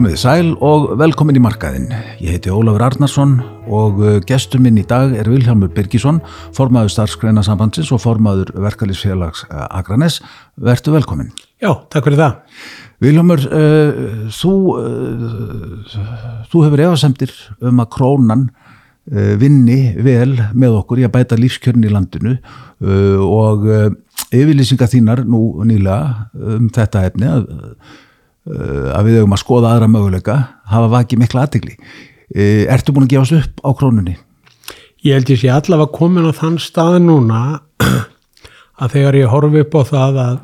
Komið sæl og velkomin í markaðinn. Ég heiti Ólafur Arnarsson og uh, gestur minn í dag er Vilhelmur Birgisson, formaður starfskreina sambandsins og formaður verkalýsfélags uh, Akranes. Vertu velkomin. Já, takk fyrir það. Vilhelmur, uh, þú, uh, þú hefur efasemtir um að krónan uh, vinni vel með okkur í að bæta lífskjörn í landinu uh, og yfirlýsingar þínar nú nýlega um þetta efni að að við höfum að skoða aðra möguleika hafa vakið mikla aðtegli eh, Ertu búin að gefast upp á krónunni? Ég held ég sé allavega komin á þann stað núna að þegar ég horfi upp á það að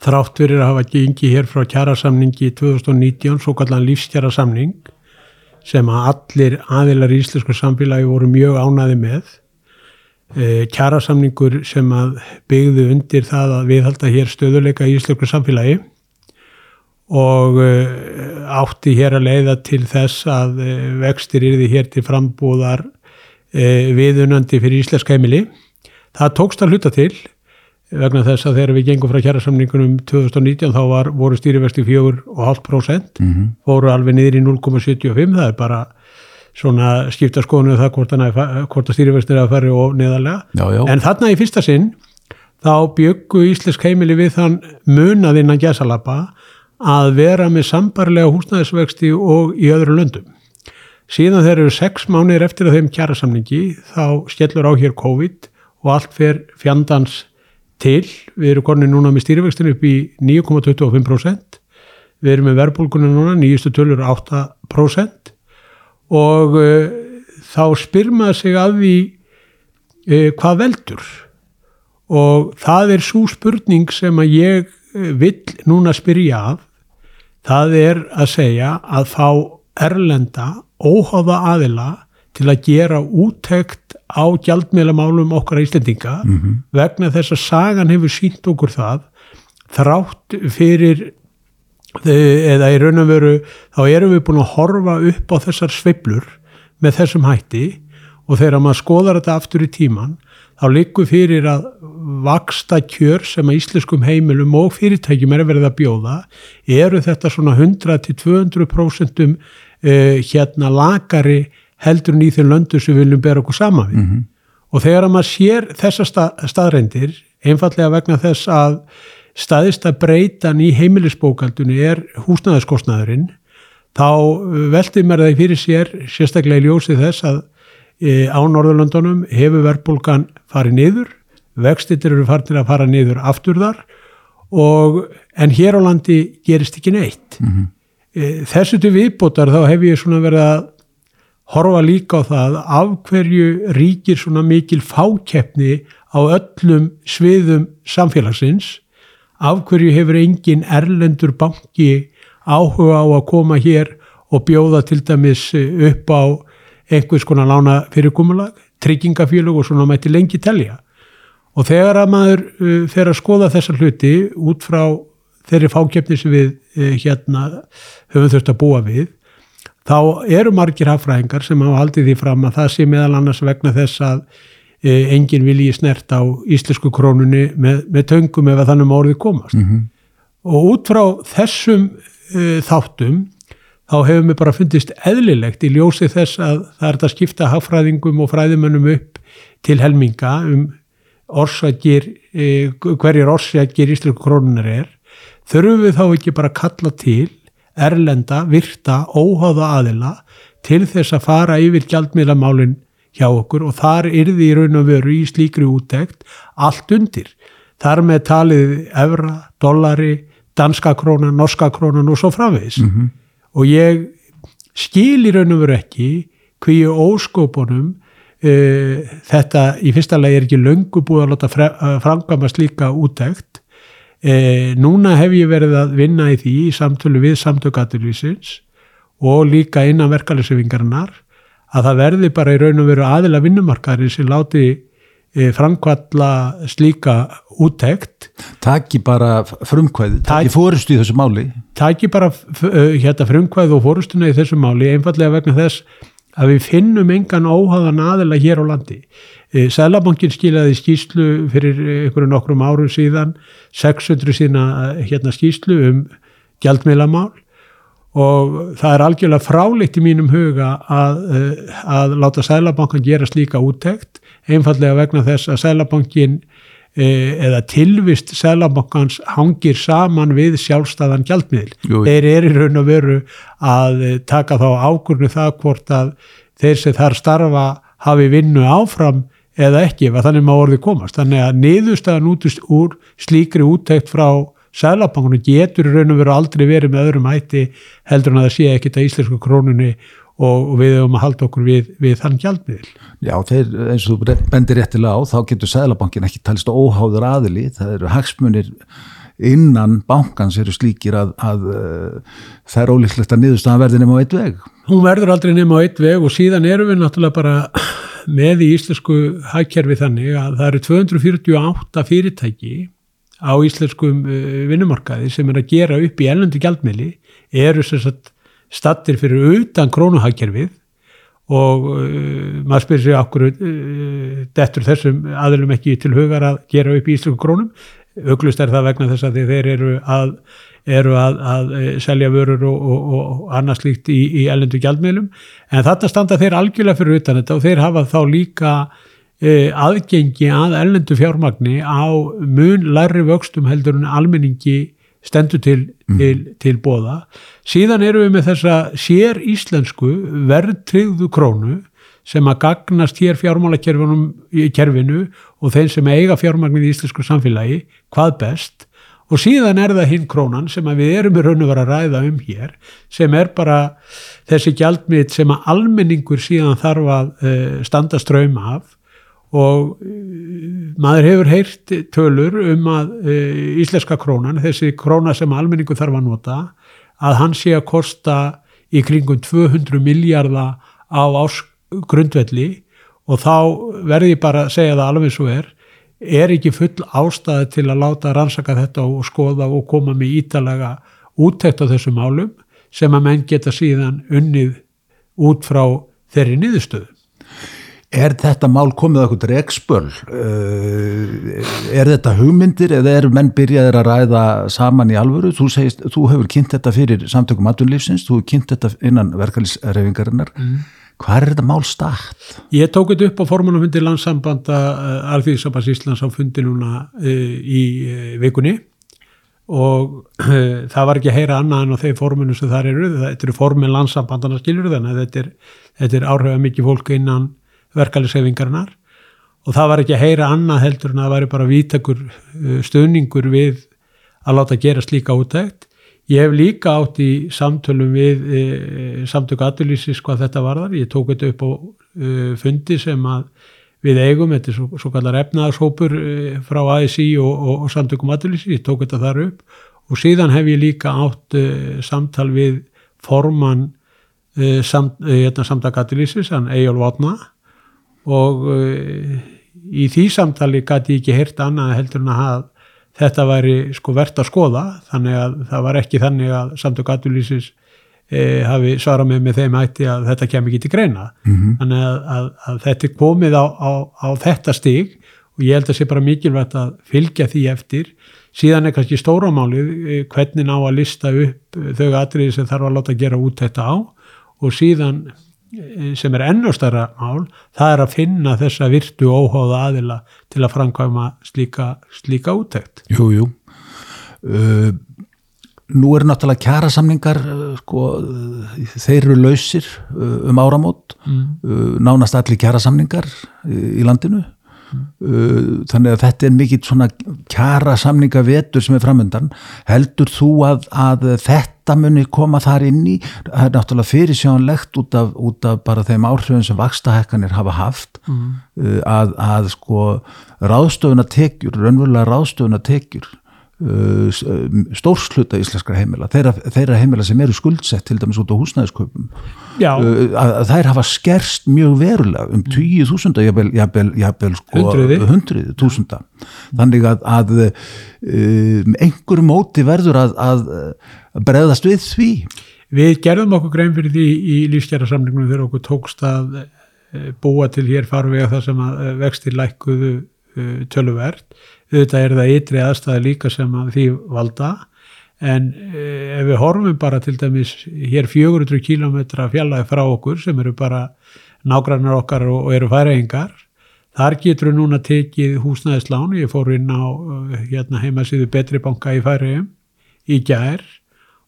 þrátt fyrir að hafa gengið hér frá kjærasamningi í 2019, svo kallan lífskjærasamning sem að allir aðilar í íslensku samfélagi voru mjög ánaði með eh, kjærasamningur sem að byggðu undir það að viðhalda hér stöðuleika í íslensku samfélagi og uh, átti hér að leiða til þess að uh, vextir yrði hér til frambúðar uh, viðunandi fyrir íslensk heimili. Það tókst að hluta til vegna þess að þegar við gengum frá kjærasamningunum 2019 þá var, voru stýrivexti 4,5% mm -hmm. voru alveg niður í 0,75 það er bara svona skipta skoðinu það hvort, hvort að stýrivexti er að fara og neðarlega já, já. en þarna í fyrsta sinn þá byggu íslensk heimili við þann munaðinn að gæsalappa að vera með sambarlega húsnæðisvexti og í öðru löndum. Síðan þeir eru sex mánir eftir að þeim kjærasamningi þá skellur á hér COVID og allt fer fjandans til. Við erum konið núna með stýrivextinu upp í 9,25%. Við erum með verbulgunum núna, nýjustu tölur 8% og uh, þá spyr maður sig að því uh, hvað veldur og það er svo spurning sem að ég uh, vill núna spyrja af það er að segja að fá erlenda óháða aðila til að gera úttekt á gjaldmjölamálum okkar íslendinga mm -hmm. vegna þess að sagan hefur sínt okkur það þrátt fyrir eða í raun og veru þá erum við búin að horfa upp á þessar sveiblur með þessum hætti og þegar maður skoðar þetta aftur í tíman þá likur fyrir að vaksta kjör sem að íslenskum heimilum og fyrirtækjum er verða að bjóða eru þetta svona 100-200% um, uh, hérna lagari heldur en í þeim löndu sem við viljum bera okkur sama við. Mm -hmm. Og þegar að maður sér þessa stað, staðreindir, einfallega vegna þess að staðist að breytan í heimilisbókaldunni er húsnæðaskostnaðurinn, þá veldi mér það fyrir sér, sérstaklega í ljósið þess að á Norðurlandunum hefur verðbólgan farið niður vextitir eru farnir að fara niður aftur þar og, en hér á landi gerist ekki neitt mm -hmm. þessu til viðbótar þá hef ég svona verið að horfa líka á það af hverju ríkir svona mikil fákeppni á öllum sviðum samfélagsins af hverju hefur engin erlendur banki áhuga á að koma hér og bjóða til dæmis upp á einhvers konar lána fyrirkomulag, tryggingafélug og svona mæti lengi telja og þegar að maður uh, fer að skoða þessa hluti út frá þeirri fákjöfni sem við uh, hérna höfum þurft að búa við þá eru margir hafræðingar sem hafa haldið því fram að það sé meðal annars vegna þess að uh, enginn vilji snert á íslensku krónunni með, með töngum ef að þannig má orðið komast mm -hmm. og út frá þessum uh, þáttum þá hefur mér bara fundist eðlilegt í ljósi þess að það er að skipta hafræðingum og fræðimönnum upp til helminga um orsakir, eh, hverjir orsakir íslensku krónunar er, þurfum við þá ekki bara að kalla til erlenda, virta, óháða aðila til þess að fara yfir gjaldmiðlamálinn hjá okkur og þar yrði í raun og veru í slíkri úttekt allt undir. Þar með talið evra, dollari, danska krónan, norska krónan og svo framvegis. Mm -hmm. Og ég skil í raun og veru ekki hví óskopunum Uh, þetta í fyrsta lagi er ekki löngu búið að láta framkvæma slíka útækt uh, núna hef ég verið að vinna í því í samtölu við samtökatilvísins og líka innan verkefælisöfingarnar að það verði bara í raun og veru aðila vinnumarkaðri sem láti uh, framkvæmla slíka útækt Taki bara frumkvæði, taki fórustu í þessu máli Taki bara hérna, frumkvæði og fórustuna í þessu máli einfallega vegna þess að við finnum engan óhagan aðila hér á landi. Eh, Sælabankin skilaði skýslu fyrir einhverju nokkrum árum síðan, 600 sína eh, hérna, skýslu um gjaldmeilamál og það er algjörlega fráleitt í mínum huga að, að láta Sælabankan gera slíka úttekt einfallega vegna þess að Sælabankin eða tilvist Sælabankans hangir saman við sjálfstæðan gjaldmiðl. Jú. Þeir eru í raun og veru að eh, taka þá ákvörnu það hvort að þeir sem þar starfa hafi vinnu áfram eða ekki ef að þannig má orðið komast. Þannig að niðurstaðan út úr slíkri úttekt frá Sælabankunum getur í raun og veru aldrei verið með öðrum hætti heldur en að það sé ekkit að íslensku krónunni og, við höfum að halda okkur við, við þann gjaldmiðl. Já, þeir, eins og þú bendir réttilega á, þá getur Sæðlabankin ekki talist óháður aðili, það eru hagsmunir innan bankans eru slíkir að, að uh, það er ólíklegt að niðurstaðan verði nema á eitt veg. Hún verður aldrei nema á eitt veg og síðan erum við náttúrulega bara með í íslensku hækkerfi þannig að það eru 248 fyrirtæki á íslenskum uh, vinnumarkaði sem er að gera upp í ellendi gjaldmiðli eru sem sagt stattir fyrir utan krónuhagkerfið og uh, maður spyrir sig okkur uh, dettur þessum aðlum ekki til hugar að gera upp í íslensku krónum? Auglust er það vegna þess að þeir eru að, eru að, að uh, selja vörur og, og, og annað slíkt í, í ellendu gjaldmiðlum. En þetta standa þeir algjörlega fyrir utan þetta og þeir hafa þá líka uh, aðgengi að ellendu fjármagni á mun læri vöxtum heldur en almenningi stendur til, til, til bóða. Síðan eru við með þessa sér íslensku verðtryggðu krónu sem að gagnast hér fjármálakerfinu í kerfinu og þeim sem eiga fjármagnið í íslensku samfélagi, hvað best. Og síðan er það hinn krónan sem við erum í raun og vera að ræða um hér sem er bara þessi gjaldmið sem að almenningur síðan þarf að uh, standa ströym af og uh, maður hefur heyrt tölur um að uh, íslenska krónan, þessi króna sem almenningu þarf að nota, að hann sé að kosta í kringum 200 miljardar á ásgrundvelli og þá verði ég bara að segja það alveg svo er, er ekki full ástæði til að láta rannsaka þetta og skoða og koma með ítalega úttekt á þessum málum sem að menn geta síðan unnið út frá þeirri niðurstöðu. Er þetta mál komið okkur dregspöl? Er þetta hugmyndir eða eru menn byrjaðir að ræða saman í alvöru? Þú, segist, þú hefur kynnt þetta fyrir samtökum aðunlífsins, þú hefur kynnt þetta innan verkefliðsreifingarinnar. Mm. Hvað er þetta mál start? Ég tók þetta upp á formunafundi landsambanda uh, Alþýðisabans Íslands á fundi núna uh, í vikunni og það var ekki að heyra annað en á þeim formunum sem þar eru. Þetta eru formun landsambandana skilur þannig að þetta er, er áhrifða mikið fólk innan verkefliðsreifingarinnar og það var ekki að heyra annað heldur en að það væri bara vítakur stöðningur við að láta gera slíka útækt. Ég hef líka átt í samtölum við e, samtöku aðurlýsis hvað þetta varðar. Ég tók þetta upp á e, fundi sem að við eigum, þetta er svo, svo kallar efnaðarshópur e, frá ASI og, og, og samtökum aðurlýsis, ég tók þetta þar upp. Og síðan hef ég líka átt samtal við formann samt, samtaka aðurlýsis, hann Egil Votna og í því samtali gæti ég ekki heyrt annað heldur en að þetta væri sko verðt að skoða. Þannig að það var ekki þannig að samtök aðlýsis e, hafi svarað með með þeim ætti að þetta kem ekki til greina. Mm -hmm. þannig að, að, að þetta er komið á, á, á þetta stig og ég held að sé bara mikilvægt að fylgja því eftir. Síðan er kannski stóramálið hvernig ná að lista upp þau atriði sem þarf að láta gera út þetta á. Og síðan sem er ennustara mál, það er að finna þessa virtu óháða aðila til að framkvæma slíka, slíka úttækt. Jú, jú. Uh, nú eru náttúrulega kjærasamningar, uh, sko, þeir eru lausir uh, um áramót, mm. nánast allir kjærasamningar í landinu. Þannig að þetta er mikill svona kjara samninga vetur sem er framöndan. Heldur þú að, að þetta muni koma þar inn í? Það er náttúrulega fyrirsjónlegt út af, út af bara þeim áhrifin sem vakstahekkanir hafa haft mm. að, að sko ráðstöfuna tekjur, raunverulega ráðstöfuna tekjur stórsluta íslenskra heimila þeirra, þeirra heimila sem eru skuldsett til dæmis út á húsnæðisköpum að, að þær hafa skerst mjög verulega um 20.000 jafnvel, jafnvel, jafnvel sko, hundrið túsunda þannig að, að um, einhverju móti verður að, að bregðast við því. Við gerðum okkur grein fyrir því í lífskjara samlingunum þegar okkur tókst að búa til hér farvega það sem að vextir lækkuðu töluvert auðvitað er það ytri aðstæði líka sem að því valda en eh, ef við horfum bara til dæmis hér 400 kilometra fjallaði frá okkur sem eru bara nágrannar okkar og, og eru færaengar þar getur við núna tekið húsnæðislán ég fór inn á eh, hérna, heimasíðu Betri banka í færaegum í gær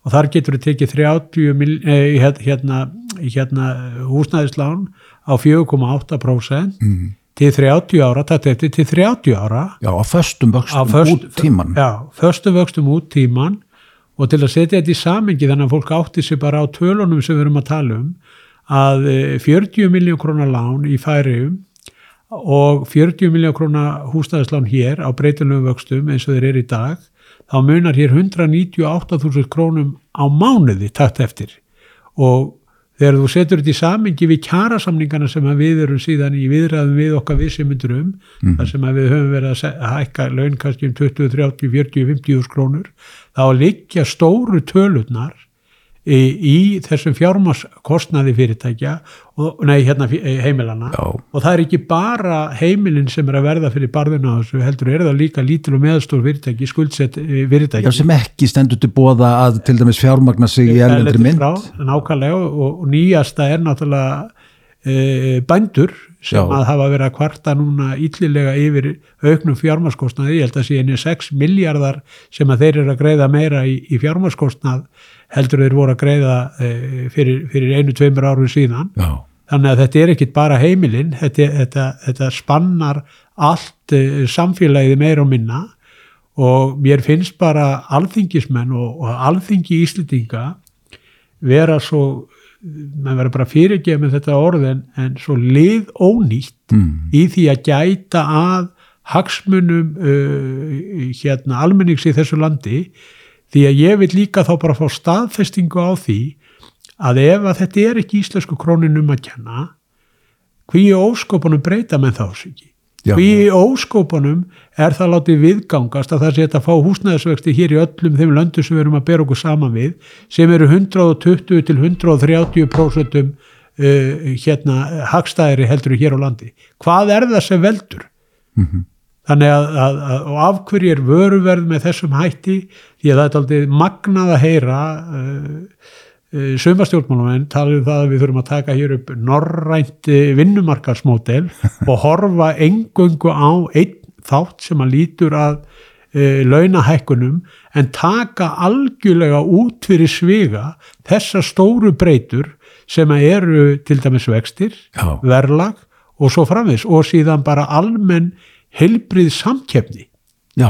og þar getur við tekið 30 mil, eh, hérna, hérna húsnæðislán á 4,8% mm. Til 30 ára, þetta er til 30 ára. Já, á föstum vöxtum föst- út tíman Já, föstu vöxtum út tíman og til að setja þetta í samengi þannig að fólk átti sig bara á tölunum sem við erum að tala um að eh, 40 miljón krónar lán í færium og 40 miljón krónar hústæðislán hér á breytilegu vöxtum eins og þeir eru í dag þá munar hér 198.000 krónum á mánuði takt eftir. Og þegar þú setur þetta í samengi við kjarasamningana sem við erum síðan í viðræðum við okkar vissumundur um þar sem við höfum verið að hækka laun kannski um 20, 30, 40, 50 þúsund krónur þá liggja stóru tölurnar í, í þessum fjármaskostnaði fyrirtækja og, nei, hérna eh, heimilana Já. og það er ekki bara heimilin sem er að verða fyrir barðina þessu heldur er það líka lítil og meðstór fyrirtæki skuldsett eh, fyrirtæki Já, sem ekki stendur til bóða að til dæmis fjármagna sig í erlendri erlendis mynd frá, nákvæmlega og, og nýjasta er náttúrulega e, bændur sem Já. að hafa verið að kvarta núna ítlilega yfir auknum fjármarskostnaði, ég held að sé einu 6 miljardar sem að þeir eru að greiða meira í, í fjármarskostnað heldur þeir voru að greiða e, fyrir, fyrir einu, tveimur árum síðan. Já, þannig að þetta er ekkit bara heimilinn þetta, þetta, þetta spannar allt uh, samfélagið meira og minna. Og mér finnst bara alþingismenn og, og alþingi íslendinga vera svo maður verður bara fyrirgeð með þetta orð en, en svo lið ónýtt mm. í því að gæta að hagsmunum uh, hérna almennings í þessu landi því að ég vil líka þá bara fá staðfestingu á því að ef að þetta er ekki íslensku króninum að kenna hví óskopunum breyta menn þá sig ekki Já. hví í óskopunum er það látið viðgangast að það sé að fá húsnæðisvexti hér í öllum þeim löndum sem við erum að bera okkur saman við sem eru 120 til 130 prósentum uh, hérna hagstæðri heldur hér á landi hvað er það sem veldur Mhm. Þannig að, að, að og af hverju er vöruverð með þessum hætti því að það er aldrei magnað að heyra uh, uh, sömastjórnmálum tala um það að við þurfum að taka hér upp norrænt uh, vinnumarkarsmódel og horfa engöngu á einn þátt sem að lítur að uh, launahækkunum en taka algjörlega út fyrir sviga þessa stóru breytur sem að eru til dæmis vextir Já. verlag og svo framvis og síðan bara almenn heilbrið samkeppni Já,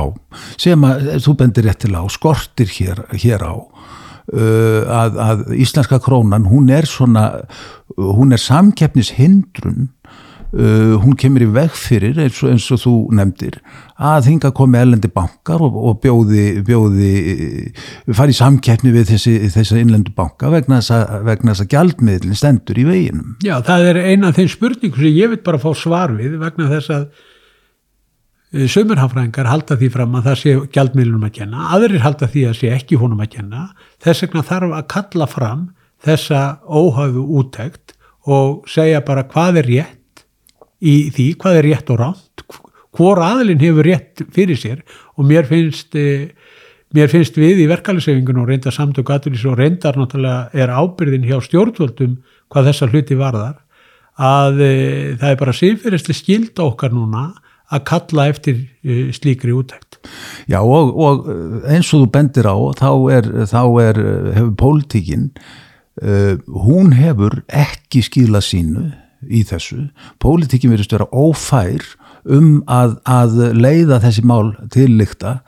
sem að þú bendir réttilega á, skortir hér, hér á uh, að, að íslenska krónan, hún er svona, hún er samkeppnishindrun, uh, hún kemur í veg fyrir, eins og, eins og þú nefndir, að hinga komi ellendi bankar og, og bjóði, bjóði, fari í samkeppni við þessi, þessi innlendu banka vegna þess að, vegna þess að gjaldmiðlinn stendur í veginum. Já, það er eina af þeim spurningum sem ég vil bara fá svar við vegna þess að sömurhafræðingar halda því fram að það sé gjaldmiðlunum að kenna, aðrir halda því að sé ekki honum að kenna, þess vegna þarf að kalla fram þessa óhæfu úttekt og segja bara hvað er rétt í því, hvað er rétt og rátt hvor aðilinn hefur rétt fyrir sér og mér finnst eh, mér finnst við í verkefælisefingun og reynda samtök aðurís og reyndar náttúrulega er ábyrðin hjá stjórnvöldum hvað þessa hluti varðar að e, það er bara síðfyrirstu skilda okkar núna að kalla eftir e, slíkri útækt. Já og, og eins og þú bendir á þá er, þá er hefur pólitíkin uh, hún hefur ekki skila sínu í þessu. Pólitíkin verðist vera ófær um að, að leiða þessi mál til lykta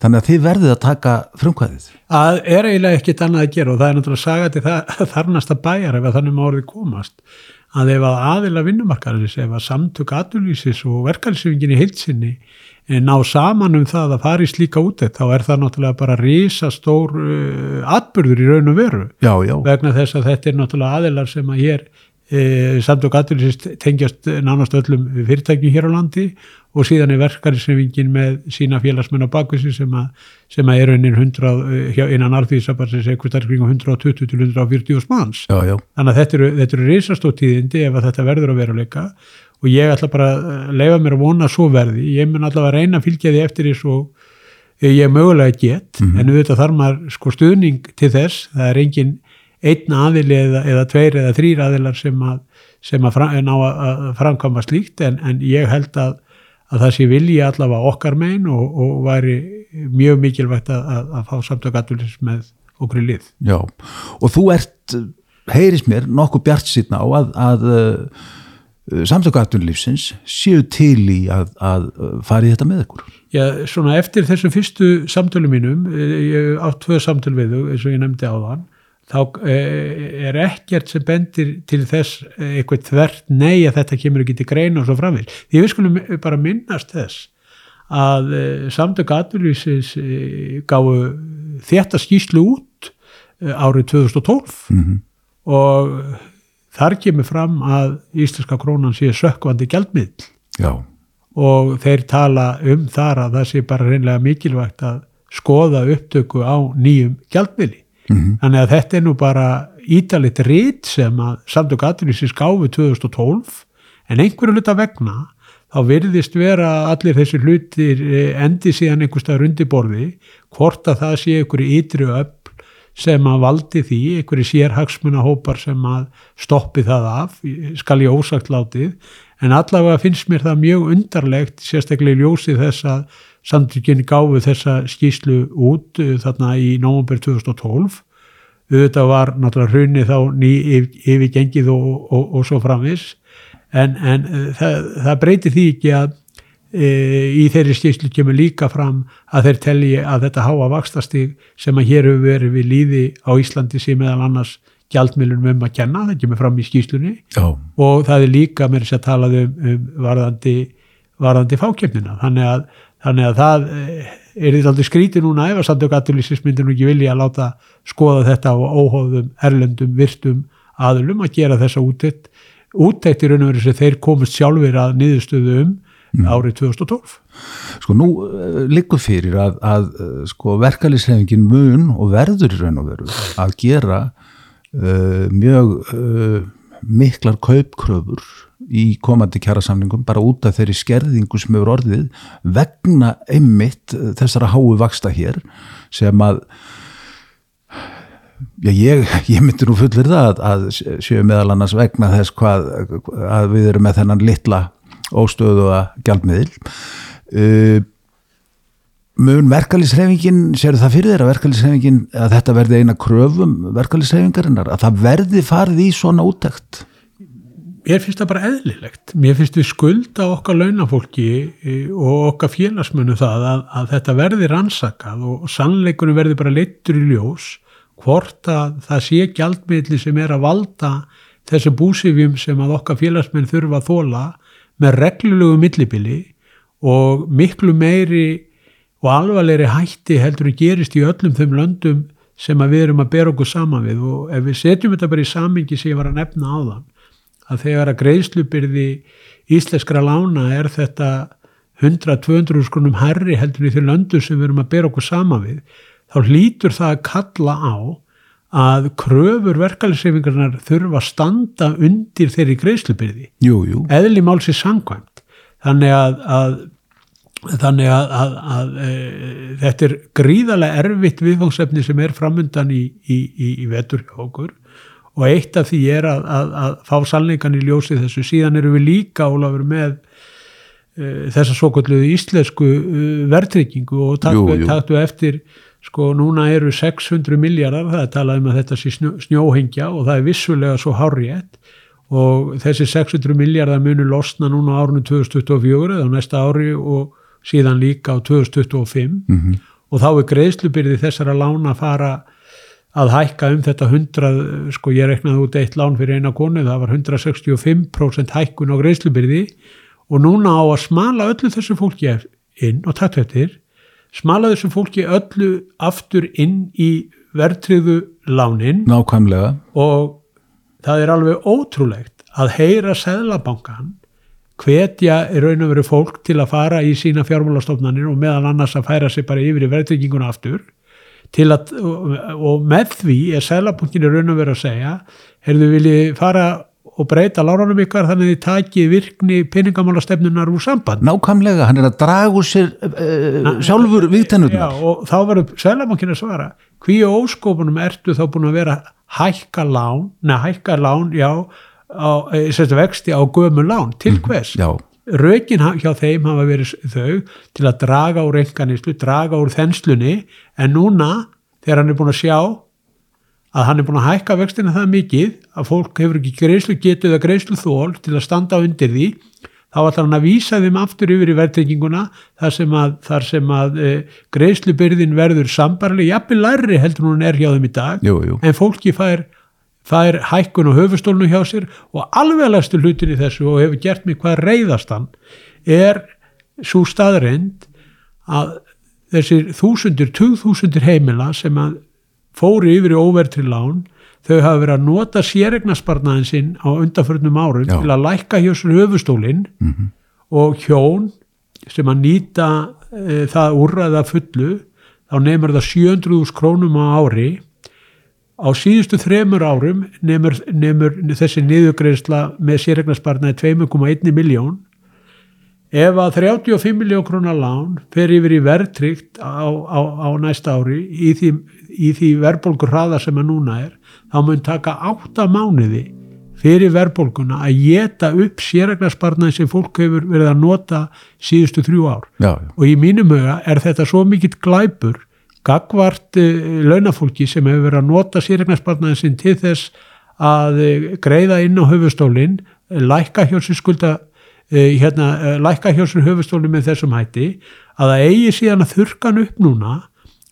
þannig að þið verðið að taka frumkvæðið. Það er eiginlega ekkit annað að gera og það er náttúrulega sagati það þarnasta bæjar ef að þannig má orðið komast að ef að aðila vinnumarkarins ef að samtök aðlýsis og verkefælsefingin í heilsinni ná saman um það að fara í slíka útætt þá er það náttúrulega bara risastór uh, atbyrður í raun og veru Já, já. vegna þess að þetta er náttúrulega aðilar sem að hér e, samtök aðlýsis tengjast nánast öllum fyrirtækjum hér á landi og síðan er verkefælsefingin með sína félagsmenn á bakvísi sem sem að er innan 100 eh, hjá- innan alþýðisabarsins eitthvað starf kring 120 til 140 manns. Já, já. þannig að þetta eru, eru risastóttíðindi ef að þetta verður að veruleika og ég ætla bara að leifa mér að vona svo verði, ég mun allavega að reyna að fylgja því eftir því svo ég mögulega get en auðvitað þarf maður sko stuðning til þess, það er engin einn aðili eða, eða tveir eða þrýr aðilar sem að, sem að fram, ná að, að framkvæma slíkt en, en ég held að, að það sé vilji allavega okkar megin og, og væri mjög mikilvægt að, að, að fá samtökatulis með okkur í lið. Já, og þú ert, heyris mér, nokkuð bjart sýtna á að, að uh, samtökatullífsins séu til í að, að fara í þetta með ykkur. Já, svona eftir þessum fyrstu samtölu mínum, eh, ég átt tvö samtölu við þau, eins og ég nefndi á þann, þá eh, er ekkert sem bendir til þess eh, eitthvað þvert nei að þetta kemur ekki til greina og svo framvegð. Því við skulum bara minnast þess að samtök aðurlýsins gáðu þetta skýslu út árið 2012 Mm -hmm. og þar kemur fram að íslenska krónan sé sökkvandi gjaldmiðl Já, og þeir tala um þar að það sé bara reynlega mikilvægt að skoða upptöku á nýjum gjaldmiðli. Mhm. Þannig að þetta er nú bara ítalit rít sem að samtök aðrýsins gáfi 2012 en einhverju hluta vegna þá virðist vera allir þessi hlutir eh, endi síðan einhverstað rundiborði hvort að það sé einhverju ytri öll sem að valdi því, einhverju sérhagsmunahópar sem að stoppi það af, skal ég ósagt látið, en allavega finnst mér það mjög undarlegt, sérstaklega í ljósi þess að samtökinn gáfu þessa skýslu út uh, þarna í nómumber 2012. Þetta var náttúrulega hrunni þá ný yfir, yfirgengið og, og, og svo framvis, en, en uh, það, það breytir því ekki að e, í þeirri skýrslu kemur líka fram að þeir telji að þetta háa vakstastig sem að hér hefur verið við líði á Íslandi sem meðal annars gjaldmiðlunum um að kenna, það kemur fram í skýrslunni. Já, og það er líka með þess að talað um, um varðandi, varðandi fákjöfnina þannig að, þannig að það eh, er þetta aldrei skrítið núna ef að samtök nú ekki vilja að láta skoða þetta á óhóðum, erlendum, virtum aðlum að gera þessa úttekt. Úttekt í raun og veru sem þeir komist sjálfur að niðurstöðu um árið 2012 sko nú uh, liggur fyrir að, að uh, sko verkalisrefingin mun og verður í raun og veru að gera uh, mjög uh, miklar kaupkröfur í komandi kjærasamningum bara út af þeirri skerðingu sem hefur orðið vegna einmitt uh, þessara háu vaksta hér sem að Já, ég, ég myndi nú fullir það að, að séu meðal annars vegna þess hvað að við erum með þennan litla óstöðu að gjaldmiðil. Uh, mun verkalýsreifingin séu það fyrir þér að verkalýsreifingin að þetta verði eina kröfum verkalýsreifingarinnar að það verði farið í svona úttekt Mér finnst það bara eðlilegt. Mér finnst við skulda okkar launafólki eh, og okkar félagsmönu það að, að þetta verði rannsakað og sannleikunum verði bara leittur í ljós hvort að það sé gjaldmiðli sem er að valda þessu búsifjum sem að okkar félagsmenn þurfa að þóla með reglulegu millibili og miklu meiri og alvarlegri hætti heldur en gerist í öllum þeim löndum sem að við erum að bera okkur saman við og ef við setjum þetta bara í samingi sem ég var að nefna á þann að þegar að greiðslubyrði íslenskra lána er þetta 100-200 skrunum herri heldur í því löndu sem við erum að bera okkur saman við þá hlýtur það að kalla á að kröfur verkefælisreifingarnar þurfa að standa undir þeirri greiðslubyrði. Jú, jú, eðli málsi sangvæmt þannig að, að þannig að, að, að e, þetta er gríðarlega erfitt viðfangsefni sem er framundan í, í, í, í vetur hjá okkur og eitt af því er að, að fá sannleikan í ljósi þessu. Síðan eru við líka Ólafur með e, þessa svo kalluðu íslensku e, verðtryggingu og taktu, eftir sko núna eru 600 miljardar það er talað um að þetta sé snjó, snjóhengja og það er vissulega svo hárjætt og þessi 600 miljardar munu losna núna á árunum 2024 eða á næsta ári og síðan líka á 2025 Mhm. og þá er greiðslubyrði þessara lána að fara að hækka um þetta 100, sko ég reknaði út eitt lán fyrir eina konu, það var 165% hækkun á greiðslubyrði og núna á að smala öllu þessu fólki inn og takk eftir smala þessu fólki öllu aftur inn í verðtriðu lánin nákvæmlega. og það er alveg ótrúlegt að heyra seðlabankan hvetja í raun og veru fólk til að fara í sína fjármálastofnanir og meðal annars að færa sig bara yfir í verðtrygginguna aftur að, og, með því er seðlabankin í raun og veru að segja heyrðu viljið fara og breyta lánunum ykkar þannig að þið takið virkni peningamálastefnunar úr samband nákvæmlega, hann er að draga úr sér uh, sjálfur Já, viðtennurnar og þá verður Sælabankin að svara hví á óskopunum ertu þá búin að vera hækka lán, neða hækka lán já, á, eh, sagt, vexti á gömu lán, til hvers? já, rökin hjá þeim hafa verið þau til að draga úr enganislu, draga úr þenslunni. En núna þegar hann er búin að sjá að hann er búin að hækka vextina það mikið að fólk hefur ekki greiðslu getuð að greiðslu þól til að standa undir því þá ætlar hann að vísa þeim aftur yfir í verðtrygginguna þar sem að, þar sem að e, greiðslubyrðin verður sambarlega, jafnvel lærri heldur hún er hjá þeim í dag. Jú, jú. En fólki fær, fær hækkun á höfustólnu hjá sér og alveglastu hlutin í þessu og hefur gert mig hvað reyðastan er svo staðreind að þessir þúsundir, tugþúsundir heimila sem að fóru yfir í óvertri lán þau hafa verið að nota sérregnarsparnaðin sinn á undanförnum árum Já. til að lækka hjá sér höfustólinn Mhm. og hjón sem að nýta e, það úrræða fullu þá nefnir það 700.000 krónum á ári á síðustu þremur árum nefnir, nefnir þessi niðugreisla með sérregnarsparnaði 2,1 miljón ef að 35 miljón krónar lán fer yfir í verðtrygt á, á, á næsta ári í því, í því verðbólgur hraða sem að núna er þá mun taka 8 mánuði fyrir verðbólguna að geta upp sérregnarsparnaði sem fólk hefur verið að nota síðustu þrjú ár. Já, já, og í mínum huga er þetta svo mikill glæpur gagvart uh, launafólki sem hefur verið að nota sérregnarsparnaðin sinn til þess að uh, greiða inn á höfustólin lækka hjá sér skulda hérna, lækka hjá sér höfustólin með þessum hætti að það eigi síðan að þurkan upp núna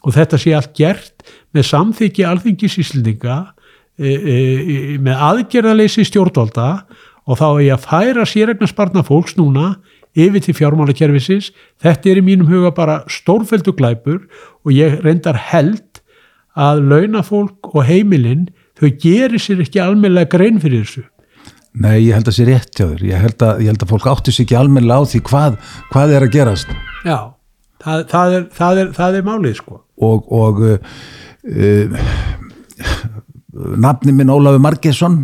og þetta sé allt gert með samþykji alþingisíslendinga með aðgerðaleysi stjórnvalda og þá ég að færa sérregnarsparna fólks núna yfir til fjármálakerfisins. Þetta er í mínum huga bara stórfeldu glæpur og ég reyndar held að launafólk og heimilinn þau gerir sér ekki almennilega grein fyrir þessu. Nei, ég held að sé rétt hjá þér. Ég held að, ég held að fólk átti sig ekki almennilega á því hvað, hvað er að gerast. Já, það, það, er, það, er, það er málið sko. Og, og uh, uh, nafni minn Ólafur Margesson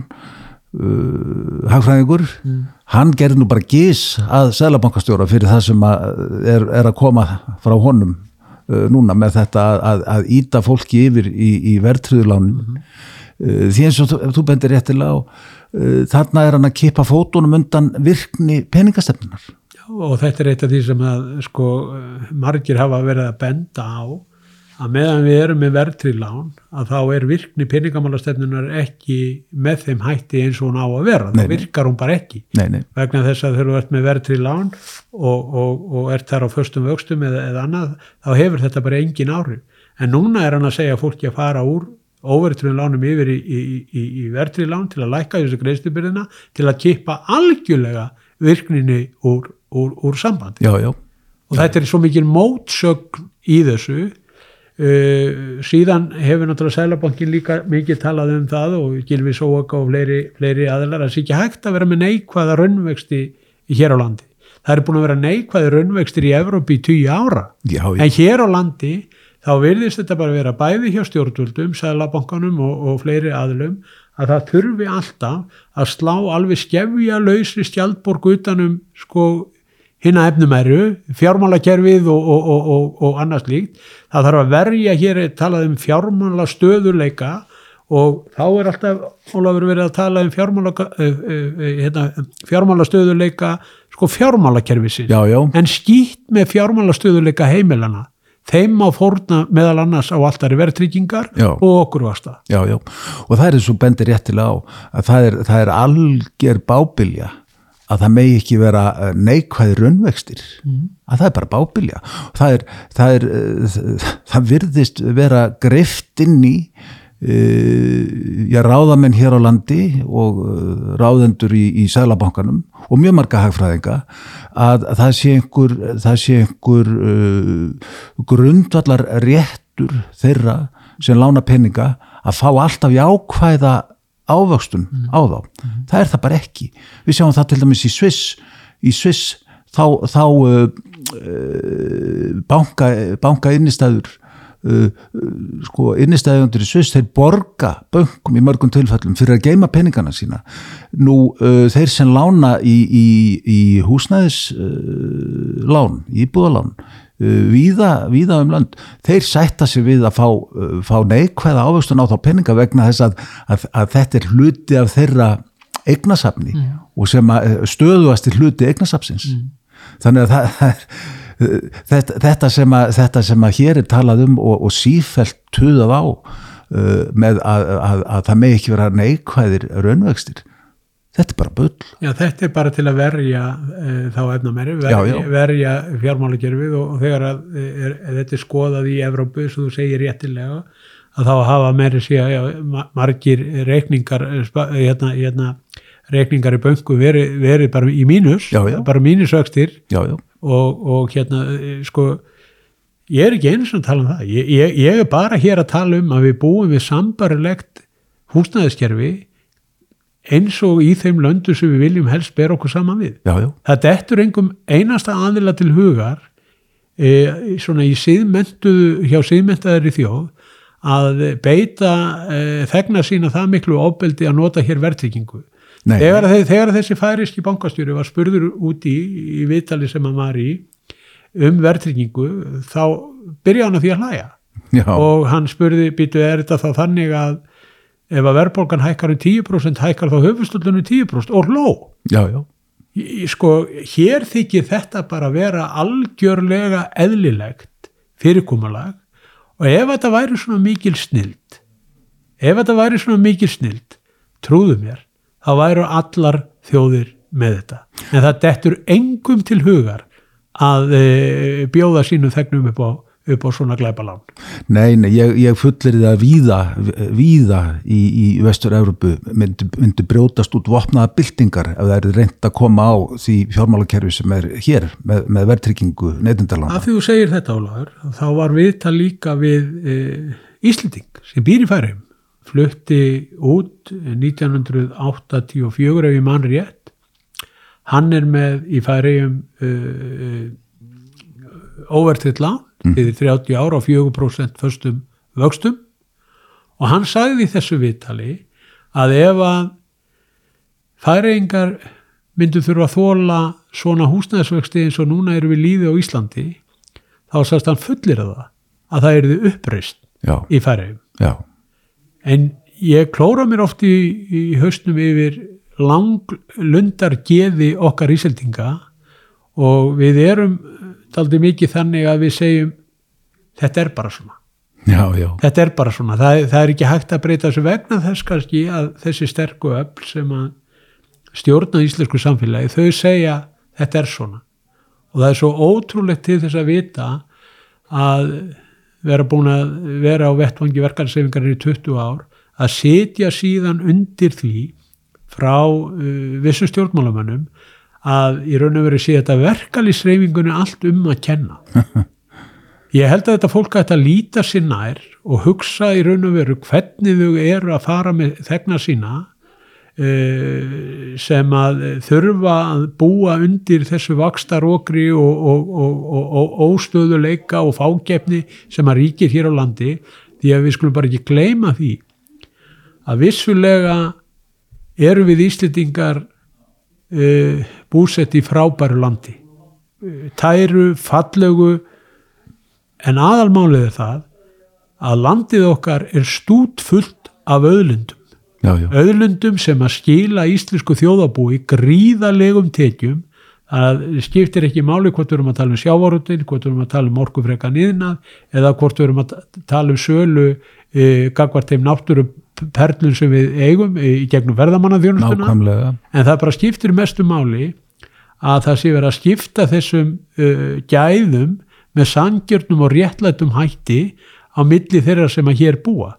uh, hagfræðingur hann gerði nú bara gís að Sælabankastjóra fyrir það sem að er, er að koma frá honum uh, núna með þetta að, að, að íta fólki yfir í, í verðtröðulánin uh, því eins og þú, þú bendir réttilega á uh, þarna er hann að kippa fótunum undan virkni peningastefnunar Já, og þetta er eitt af því sem að sko, margir hafa verið að benda á að meðan við erum með verðtrið lán að þá er virkni peningamálastefnunar ekki með þeim hætti eins og hún á að vera, Nei, þá virkar hún bara ekki. Nei, nei, vegna þess að þegar þú ert með verðtrið lán og, og, og ert þar á föstum vöxtum eða, eða annað, þá hefur þetta bara engin áhrif, en núna er hann að segja fólki að fara úr óvertriðum lánum yfir í, í, í, í verðtrið lán til að lækka þessu greiðslubyrðina til að kippa algjörlega virkninni úr, úr, úr sambandi. Já, já. Og þetta er svo mikil mótsögn í þessu uh, síðan hefur náttúrulega Sælabankin líka mikið talað um það og Gilvi Sóaka og fleiri, fleiri aðlar að það sé ekki hægt að vera með neikvæða raunvexti hér á landi. Það er búin að vera neikvæði raunvextir í Evrópi í tíu ára. Já, en hér á landi þá virðist þetta bara vera bæði hjá stjórnvöldum, Sælabankanum og, og fleiri aðlum að það þurfi alltaf að slá alveg skefja lausri stjaldborg utanum sko hinna efnumæru, fjármálakerfið og, og, og, og, og annars líkt. Það þarf að verja hér, talað um fjármála stöðuleika og þá er alltaf Ólafur verið að tala um fjármála, uh, uh, hérna, fjármála stöðuleika sko fjármálakerfisins. já, já. En skýtt með fjármála stöðuleika heimilana. Þeim má fórna meðal annars á alltari verðtryggingar og okkur vasta. Já, já, og það er eins og bendir réttilega á að það er, það er alger bábilja að það megi ekki vera eh, neikvæði raunvextir. Að það er bara bábilja. Það er, það er eh, það virðist vera greift inn í uh, já, ráðamenn hér á landi og ráðendur í, í Sælabankanum og mjög marga hagfræðinga að það sé einhver, það sé einhver uh, grundvallar réttur þeirra sem lána peninga að fá alltaf jákvæða ávöxtun á þá. Það er það bara ekki. Við sjáum það til dæmis í Sviss, í Sviss þá, þá uh, uh, banka, banka innistæður uh, uh, sko innistæðundur í Sviss þeir borga bönkum í mörgum tilfellum fyrir að geima peningana sína nú uh, þeir sem lána í, í, í húsnæðis uh, lán, íbúðalán víða, víða um land þeir sætta sig við að fá, uh, fá neikvæða ávöxtun á þá peninga vegna þess að, að, að þetta er hluti af þeirra eignasafni og sem að stöðuasti hluti eignasafsins þannig að það, er þetta, þetta, sem að, þetta sem að hér er talað um og, og sífælt tuðað á uh, með að, að, að það með ekki vera neikvæðir raunvextir þetta er bara bull. Já, þetta er bara til að verja e, þá efnamæri, verja, verja fjármálagerfið og, og þegar að, er, er þetta er skoðað í Evrópu, sem þú segir réttilega, að þá hafa meiri síðan margir reikningar, eh, hérna, hérna, reikningar í böngu verið veri bara í mínus, Já, já. bara já, og, og hérna, eh, sko, ég er ekki einu sem tala um það, ég, ég, ég er bara hér að tala um að við búum við sambarilegt húsnæðiskerfi eins og í þeim löndu sem við viljum helst bera okkur saman við. já, já, Það dettur engum einasta aðila til hugar e, svona í síðmentuðu, hjá síðmentaðari þjóð að beita e, þegna sína það miklu ofbeldi að nota hér verðtryggingu. Nei. Þegar, þe- þegar þessi færiski bankastjóri var spurður út í, í vitali sem hann var í um verðtryggingu þá byrjaði hann að því að hlæja já, og hann spurði, býtu, er þetta þá þannig að ef að verðbólgan hækkar um 10% hækkar þá höfustullunum 10% og hló. já, já, Sko, hér þykir þetta bara vera algjörlega eðlilegt fyrirkomulag og ef þetta væri svona mikil snild, ef þetta væri svona mikil snild, trúðu mér, þá væru allar þjóðir með þetta. En það dettur engum til hugar að e, bjóða sínum þegnum upp á, upp á svona glæbalán. nei, nei, ég, ég fullir það víða, víða í, í Vestur-Európu myndi, myndi brjótast út vopnaða byltingar ef það er reynd að koma á því fjármálakerfi sem er hér með, með verðtryggingu neytindalána. Af því þú segir þetta Ólaður, þá var viðtal líka við e, Íslending sem býr í færum, flutti út 1984 ef ég mann rétt. Hann er með í færiðum uh, óvertitt lán fyrir 30 ára og 4% föstum vöxtum. Og hann sagði í þessu viðtali að ef að færiðingar myndu þurfa að þóla svona húsnæðisvöxti eins og núna eru við líði á Íslandi þá sagðist hann fullir að það að það erði uppreist Já, í færiðum já, en ég klóra mér oft í, í hausnum yfir langlundar geði okkar íseldinga og við erum daldi mikið þannig að við segjum þetta er bara svona. Já, já, þetta er bara svona, það, það er ekki hægt að breyta þessu vegna þess kannski að þessi sterku öll sem að stjórna íslensku samfélagi, þau segja þetta er svona. Og það er svo ótrúlegt til þess að vita að vera búin að vera á vettvangi verkalsefingar í 20 ár að setja síðan undir því frá uh, vissum stjórnmálamönnum að í raun og veru sé þetta verkalýsreifingunni allt um að kenna. Ég held að þetta fólk ætti að líta sér nær og hugsa í raun og veru hvernig þau eru að fara með þegna sína uh, sem að þurfa að búa undir þessu vakstarókri og, og, og, og, óstöðuleika og fágefni sem að ríkir hér á landi. Því að við skulum bara ekki gleyma því að vissulega eru við Íslendingar uh, búsett í frábæru landi tæru, fallegu En aðalmálið er það að landið okkar er stút fullt af auðlundum. já, já, Auðlundum sem að skila íslensku þjóðabúi gríðalegum tekjum. Það skiptir ekki máli hvort við erum að tala um sjávarutin, hvort við erum að tala um orkufreka niðnað eða hvort við erum að tala um sölu e, gagvart þeim náttúru perlun sem við eigum e, í gegnum verðamannaþjónustuna. En það bara skiptir mestu máli að það sé verið að skipta þessum uh, gæðum með sangjörnum og réttlætum hætti á milli þeirra sem að hér búa.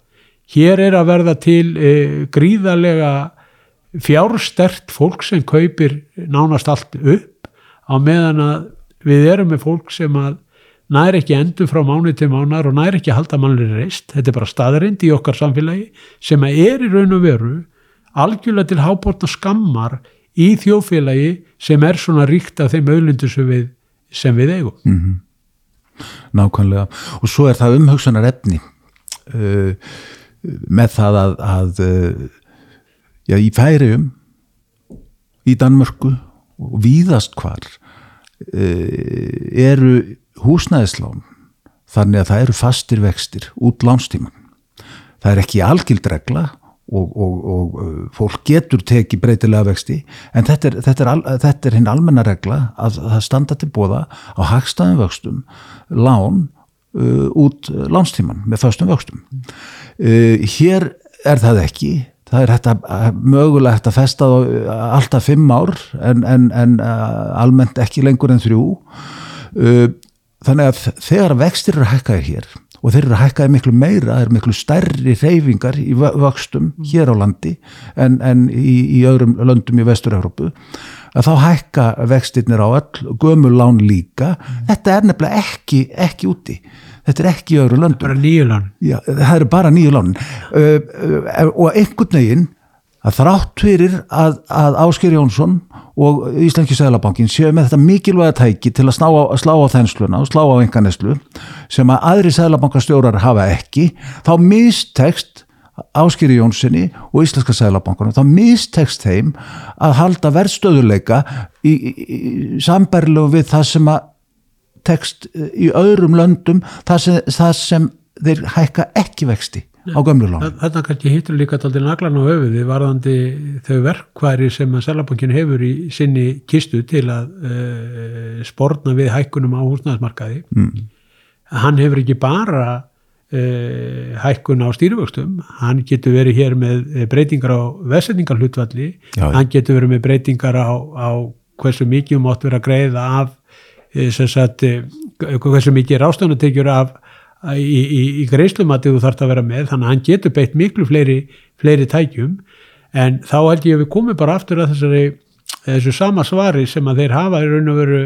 Hér er að verða til uh, gríðarlega fjárstert fólk sem kaupir nánast allt upp á meðan að við erum með fólk sem að næri ekki endur frá mánu til mánar og næri ekki að halda mannlega reist. Þetta er bara staðarind í okkar samfélagi sem að er í raun og veru algjörlega til hábortna skammar í þjóðfélagi sem er svona ríkt af þeim auðlindu sem við, sem við eigum. nákvæmlega. Og svo er það umhugsunar efni uh, með það að, að uh, já, í færium í Danmörku og víðast hvar uh, eru húsnæðislán þannig að það eru fastir vextir út lánstíman það er ekki algild regla og, og, og uh, fólk getur tekið breytilega vexti en þetta er, þetta er, al, þetta er hinn almenna regla að það standa til bóða á hagstæðum vöxtum lán uh, út lánstíman með föstum vöxtum. Uh, hér er það ekki. Það er að, mögulegt að festa uh, alltaf fimm ár en, en, en uh, almennt ekki lengur en þrjú. Uh, þannig að þegar vextir eru hækkaðir hér og þeir eru hækkaði miklu meira, það eru miklu stærri reyfingar í vöxtum hér á landi en, en í, í öðrum löndum í Vestur-Európu að þá hækka vextirnir á öll gömulán líka, þetta er nefnilega ekki, ekki úti. Þetta er ekki í öðru löndum. Bara nýju lán. Já, það eru bara nýju lán uh, uh, og einhvern veginn að þrátt fyrir að, að Ásker Jónsson og Íslenski Sælabankin séu með þetta mikilvæga tæki til að á, slá á þennsluna og slá á enganeslu sem að aðri Sælabankastjórar hafa ekki, þá mistekst Áskeri Jónssoni og Íslenska Sælabankunum, þá mistekst þeim að halda verðstöðuleika í, í, í samberlu við það sem að tekst í öðrum löndum það sem, það sem þeir hækka ekki vexti á gömlu lán. Þarna kannski hittur líka taldi naglan á höfuði varðandi þau verkværi sem að Sælabankin hefur í sinni kistu til að uh, spórna við hækkunum á húsnæðismarkaði. Mm. Hann hefur ekki bara uh, hækkun á stýrivöxtum, hann getur verið hér með breytingar á vesetningarhlutvalli, hann getur verið með breytingar á, á hversu mikið átt verið að greiða af Sagt, hversu mikið rástanutekjur af í, í, í greiðslumati þú þarfst að vera með þannig að hann getur beitt miklu fleiri, fleiri tækjum. En þá held ég að við komum bara aftur að þessari, þessu sama svari sem að þeir hafa í raun og veru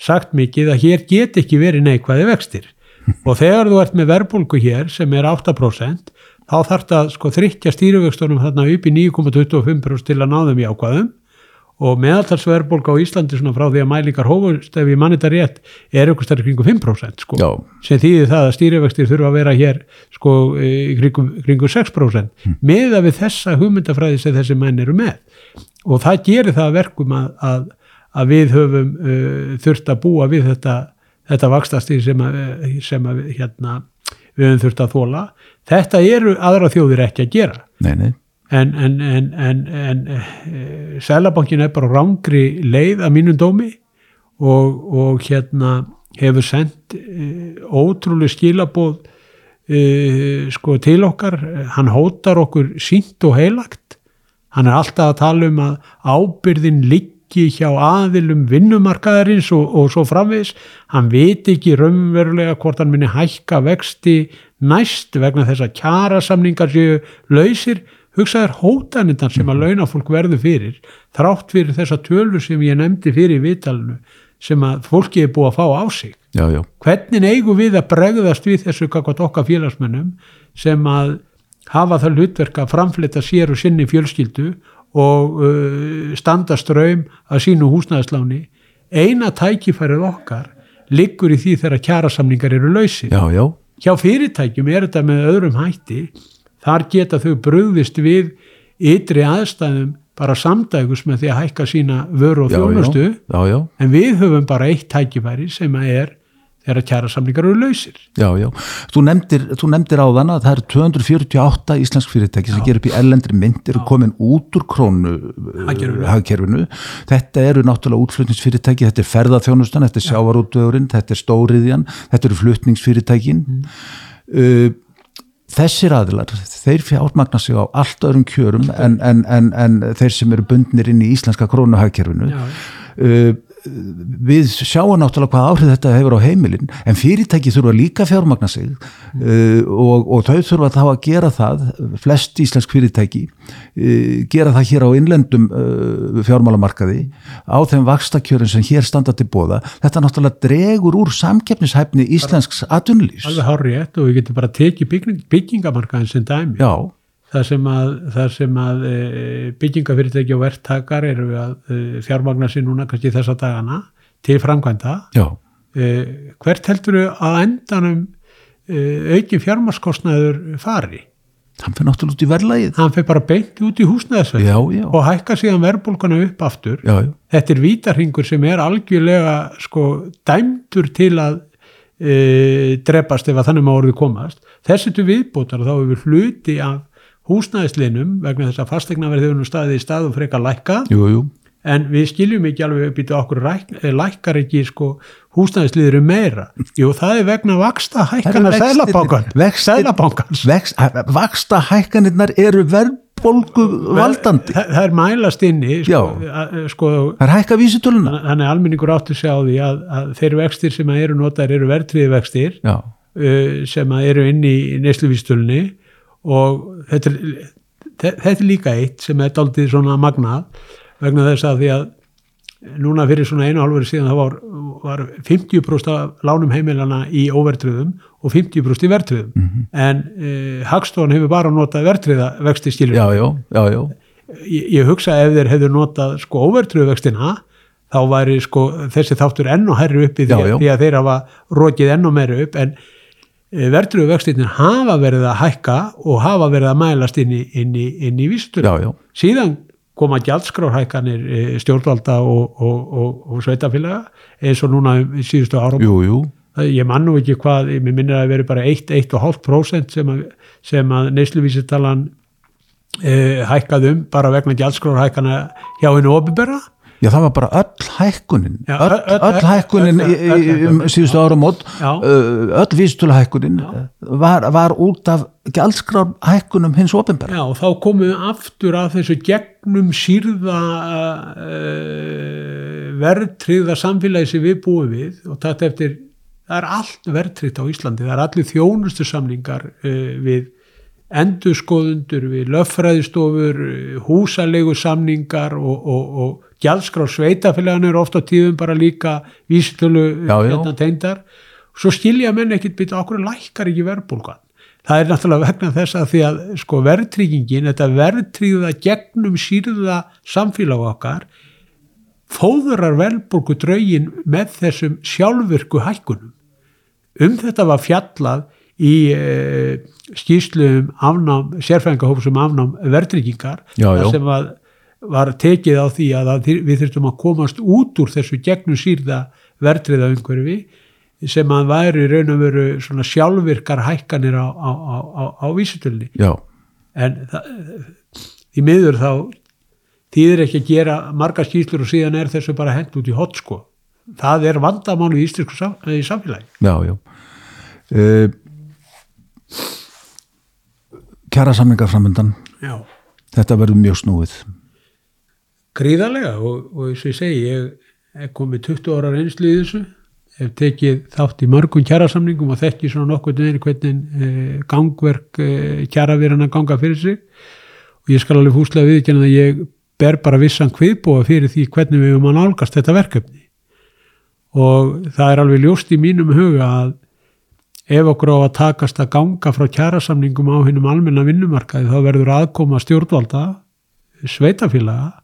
sagt mikið að hér get ekki verið neikvæði vextir. Og þegar þú ert með verbulgu hér sem er 8% þá þarf það sko þryggja stýrivöxtunum þarna upp í 9,25% til að ná þeim í ákvaðum og meðaltalsverðbólka á Íslandi svona frá því að mælingar hófust ef ég manni þetta rétt er ykkur stærri kringum 5% sko. Sem þýðir það að stýrivextir þurfa að vera hér sko kringum, kringum 6% mm. með að við þessa hugmyndafræði sem þessi menn eru með. Og það gerir það verkum að, að, að við höfum uh, þurft að búa við þetta, þetta vakstastýr sem, að, sem að hérna, við höfum þurft að þóla þetta eru aðra þjóðir ekki að gera. Nei, nei en, en, en, en e, Sælabankin er bara rángri leið að mínum dómi og, og hérna hefur sendt e, ótrúlega skilabóð e, sko til okkar. Hann hótar okkur sínt og heilagt. Hann er alltaf að tala um að ábyrðin liggi hjá aðilum vinnumarkaðarins og, og svo framvegs hann veit ekki raunverulega hvort hann minni hækka vexti næst vegna þess að kjara samningar séu lausir hugsaður hótanindar sem að launafólk verður fyrir þrátt fyrir þessa tölur sem ég nefndi fyrir viðtalinu sem að fólki er búið að fá á sig. Já, já. hvernig eigum við að bregðast við þessu kakvat okkar félagsmennum sem að hafa það hlutverk að framfletta sér og sinni fjölskyldu og uh, standa ströym að sínu húsnæðisláni? Eina tækifærið okkar liggur í því þegar kjærasamningar eru lausir. Hjá fyrirtækjum er þetta með öðrum hætti þar geta þau bröðist við ytri aðstæðum bara samdægus með því að hækka sína vöru og þjónustu en við höfum bara eitt tækifæri sem að er þegar kjæra samlingar eru lausir. Já, já. Þú nefndir, þú nefndir á þann að það eru 248 íslensk fyrirtæki sem ger upp í ellendri myndir og komin út úr krónu hagkerfinu. Þetta eru náttúrulega útflutningsfyrirtæki, þetta er ferðarþjónustan, þetta er sjávarútvöðurinn, þetta er stóriðjan, þetta eru flutningsfyrirtækin. Mm. Uh, þessir aðilar, þeir fjármagna sig á allt öðrum kjörum en, en, en, en þeir sem eru bundnir inn í íslenska krónuhagkerfinu uh, við sjáum náttúrulega hvað áhrif þetta hefur á heimilin en fyrirtæki þurfa líka fjármagna sig mm. uh, og, og þau þurfa þá að gera það, flest íslensk fyrirtæki uh, gera það hér á innlendum uh, fjármálamarkaði á þeim vakstakjörin sem hér standa til bóða þetta náttúrulega dregur úr samkeppnishæfni íslensks atunlýs. Alveg hárið og við getum bara tekið bygging, byggingamarkaðin sem dæmi. Já þar sem að, þar sem að e, byggingafyrirtæki og verktakar eru að e, fjármagna sér núna kannski þessa dagana til framkvæmda. Já. uh, hvert heldur að endanum uh, aukin fjármarskostnaður fari? Hann fyrir náttúrulega út í verðlægið hann fyrir bara beint út í já, og hækka síðan verðbólkana upp aftur. Já, já, þetta er vítarhingur sem er algjörlega sko dæmdur til að e, drepast ef að þannig má orðið komast. Þessi til viðbótar þá hefur hluti af húsnæðislinum vegna þess að fastegnaverð hefur nú staðið í stað og frekar lækka. Jú, jú. En við skiljum ekki alveg býta okkur ræk, lækkar ekki sko húsnæðisliður meira? Jú það er vegna vaksta hækkana sælabankan sælabankans vaksta hækkanirnar eru verðbólgu valdandi það, það er mælast inni sko, að, sko, það er hækka vísitöluna. þannig að almenningur áttu sig á því að, að þeir vextir sem eru notaðir eru verðtriði vextir Já. sem eru inn í neysluvísitölunni og þetta er, þetta er líka eitt sem er daldið svona magnað vegna þess að því að núna fyrir svona einu halvöru síðan það var, var 50% af lánum heimilana í óvertriðum og 50% í vertriðum mm -hmm. en e, Hagstofan hefur bara notað vertriða vexti skilur já, já, já, ég, ég hugsa ef þeir hefur notað sko óvertriðu vextina þá væri sko þessi þáttur enn og herri upp í því, því að þeir hafa rókið enn og meiri upp. En e, vertriðu vextinir hafa verið að hækka og hafa verið að mælast inn í, inn í, inn í vístur síðan koma gjaldskrárhækkanir eh, stjórnvalda og, og, og, og sveitafélaga eins og núna síðustu árum. Jú, jú. ég mann nú ekki hvað mér minnir að veri bara 1-1,5% sem að, að neysluvísitalan eh, hækkað um bara vegna gjaldskrárhækkana hjá hennu ofibera Já, það var bara öll hækkunin, Já, öll, öll, öll hækkunin öll, öll, um síðustu ára mót, öll vístölu hækkunin var, var út af gælskrar hækkunum hins ofinbæra. Já, og þá komum við aftur af þessu gegnum sírða uh, verðtriða samfélagi sem við búum við og þetta eftir, það er allt verðtriðt á Íslandi, það er allir þjónustu samlingar uh, við endurskoðundur, við löffræðistofur, húsalegu samningar og, og, og gjaldskrá sveitafélagan eru ofta tíðum bara líka vísitölu hérna teindar svo skilja menn ekkit byrja okkur lækkar ekki verðbólgan? Það er náttúrulega vegna þess að því að sko verðtryggingin, þetta verðtryggða gegnum sírða samfélag okkar fóðurar verðbólgu draugin með þessum sjálfvirku hækkunum. Um þetta var fjallað í e, skýrsluum afnám, sérfæðingahófsum afnám verðtryggingar sem að var tekið á því að við þurftum að komast út úr þessu gegnum sýrða verðriða umhverfi sem að væri raun og veru svona sjálfvirkar hækkanir á, á, á, á vísutölni en það, í miður þá þýðir ekki að gera marga skýslur og síðan er þessu bara hendt út í hot sko. Það er vandamánu í ístrykku sam, samfélagi. Já, já. Uh, Kjara samlingar framöndan Já. Þetta verður mjög snúið gríðarlega og, og eins og ég segi ég er komið 20 ára reynslu í þessu. Hef tekið þátt í mörgum kjærasamningum og þekki svona nokkur neðin hvernig eh, gangverk eh, kjæravirana ganga fyrir sig. Og ég skal alveg húslega viðkjöna að ég ber bara vissan kviðbúa fyrir því hvernig við höfum að nálgast þetta verkefni. Og það er alveg ljóst í mínum huga að ef okkur á að takast að ganga frá kjærasamningum á hinnum almenna vinnumarkaði þá verður aðkoma stjórnvalda sveitafélaga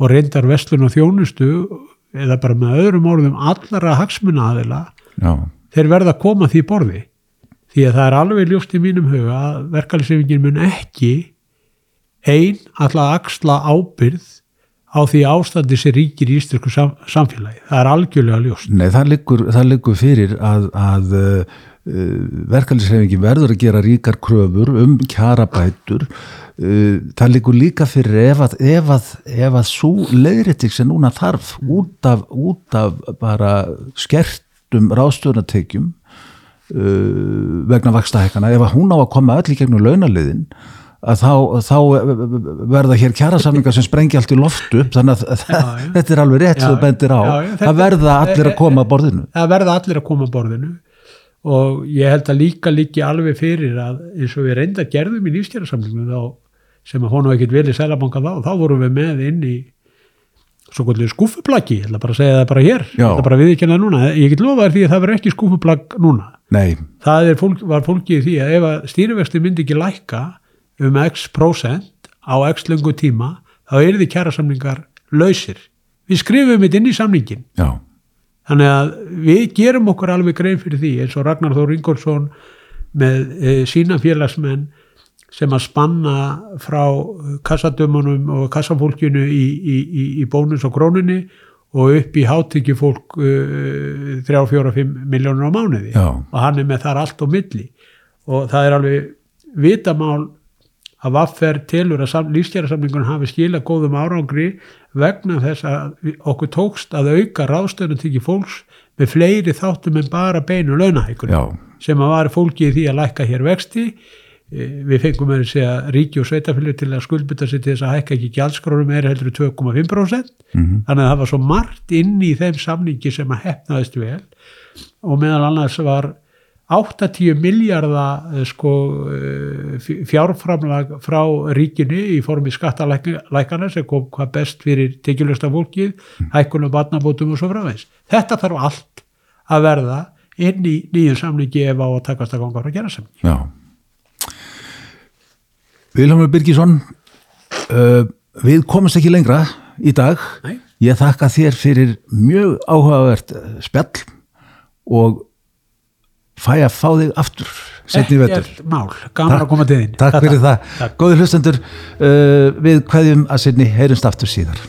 og reyndar vestlun og þjónustu eða bara með öðrum orðum allara hagsmuna aðila þeir verða að koma því borði því að það er alveg ljóst í mínum huga að verkefælisefingin mun ekki einn alltaf axla ábyrð á því ástandi sem ríkir í ístökku sam, samfélagi. Það er algjörlega ljóst. Nei, það liggur, það liggur fyrir að, að uh, verkefælisefingin verður að gera ríkar kröfur um kjarabætur. Uh, það líkur líka fyrir ef að, ef að, ef að svo leiðrætting sem núna þarf út af, út af bara skertum ráðstöðunatekjum uh, vegna vakstahækana, ef að hún á að koma öll í gegnum launaliðin að þá, þá verða hér kjærasamlingar sem sprengi allt í loftu þannig að já, já. þetta er alveg rétt sem þú bendir á, já, það verða allir að koma að borðinu. Það verða allir að koma að borðinu og ég held að líka líki alveg fyrir að eins og við reynda gerðum í lífskjærasamlingum þá sem að hónu ekkert í sælabanka þá þá vorum við með inn í svo kvöldlega skúfuplaggi, ég ætla bara að segja það bara hér. Ég ætla bara að viðkjöna það núna. Ég get lofa þér því að það verður ekki skúfuplagg núna. Nei. það fólk, var fólkið því að ef að stýrivexti myndi ekki lækka um x prosent á x lungu tíma þá er því kjærasamlingar lausir. Við skrifum þetta inn í samlingin Já. Þannig að við gerum okkur alveg grein fyrir því eins og Ragnar Þór Ingolfsson með e, sína félagsmenn sem að spanna frá kassadömanum og kassafólkinu í, í, í, í bónus og krónunni og upp í hátíki fólk uh, 3-4-5 miljónur á mánuði Já. og hann er með þar allt á milli og það er alveg vitamál að vaffer telur að lífskjærasamningun hafi skila góðum árangri vegna þess að okkur tókst að auka ráðstöðun til fólks með fleiri þáttum en bara beinu launahækun Já, sem að var fólki í því að lækka hér vexti. Eh, við fengum með að segja ríki og sveitafélag til að skuldbytta sér til þess að hækka ekki gjaldskrónum er heldur en 2,5% Mhm. þannig að það var svo margt inn í þeim samningi sem að hefnaðist vel og meðal annars var 80 miljardar sko, eh, fjárframlag frá ríkinu í formi skattalækana sem kom hvað best fyrir tekjulösta fólkið, hækkunum barnabótum og svo framvegs. Þetta þarf allt að verða inn í nýjum samningi ef á að takast að ganga frá gera sem. já. Vilhelmur Birgisson, uh, við komumst ekki lengra í dag. Nei. Ég þakka þér fyrir mjög áhugavert spjall og fæ að fá þig aftur. Ekkert mál, gaman að koma til þín. Takk fyrir það. Takk. Góði hlustendur, uh, við hverjum að setni heyrumst aftur síðar.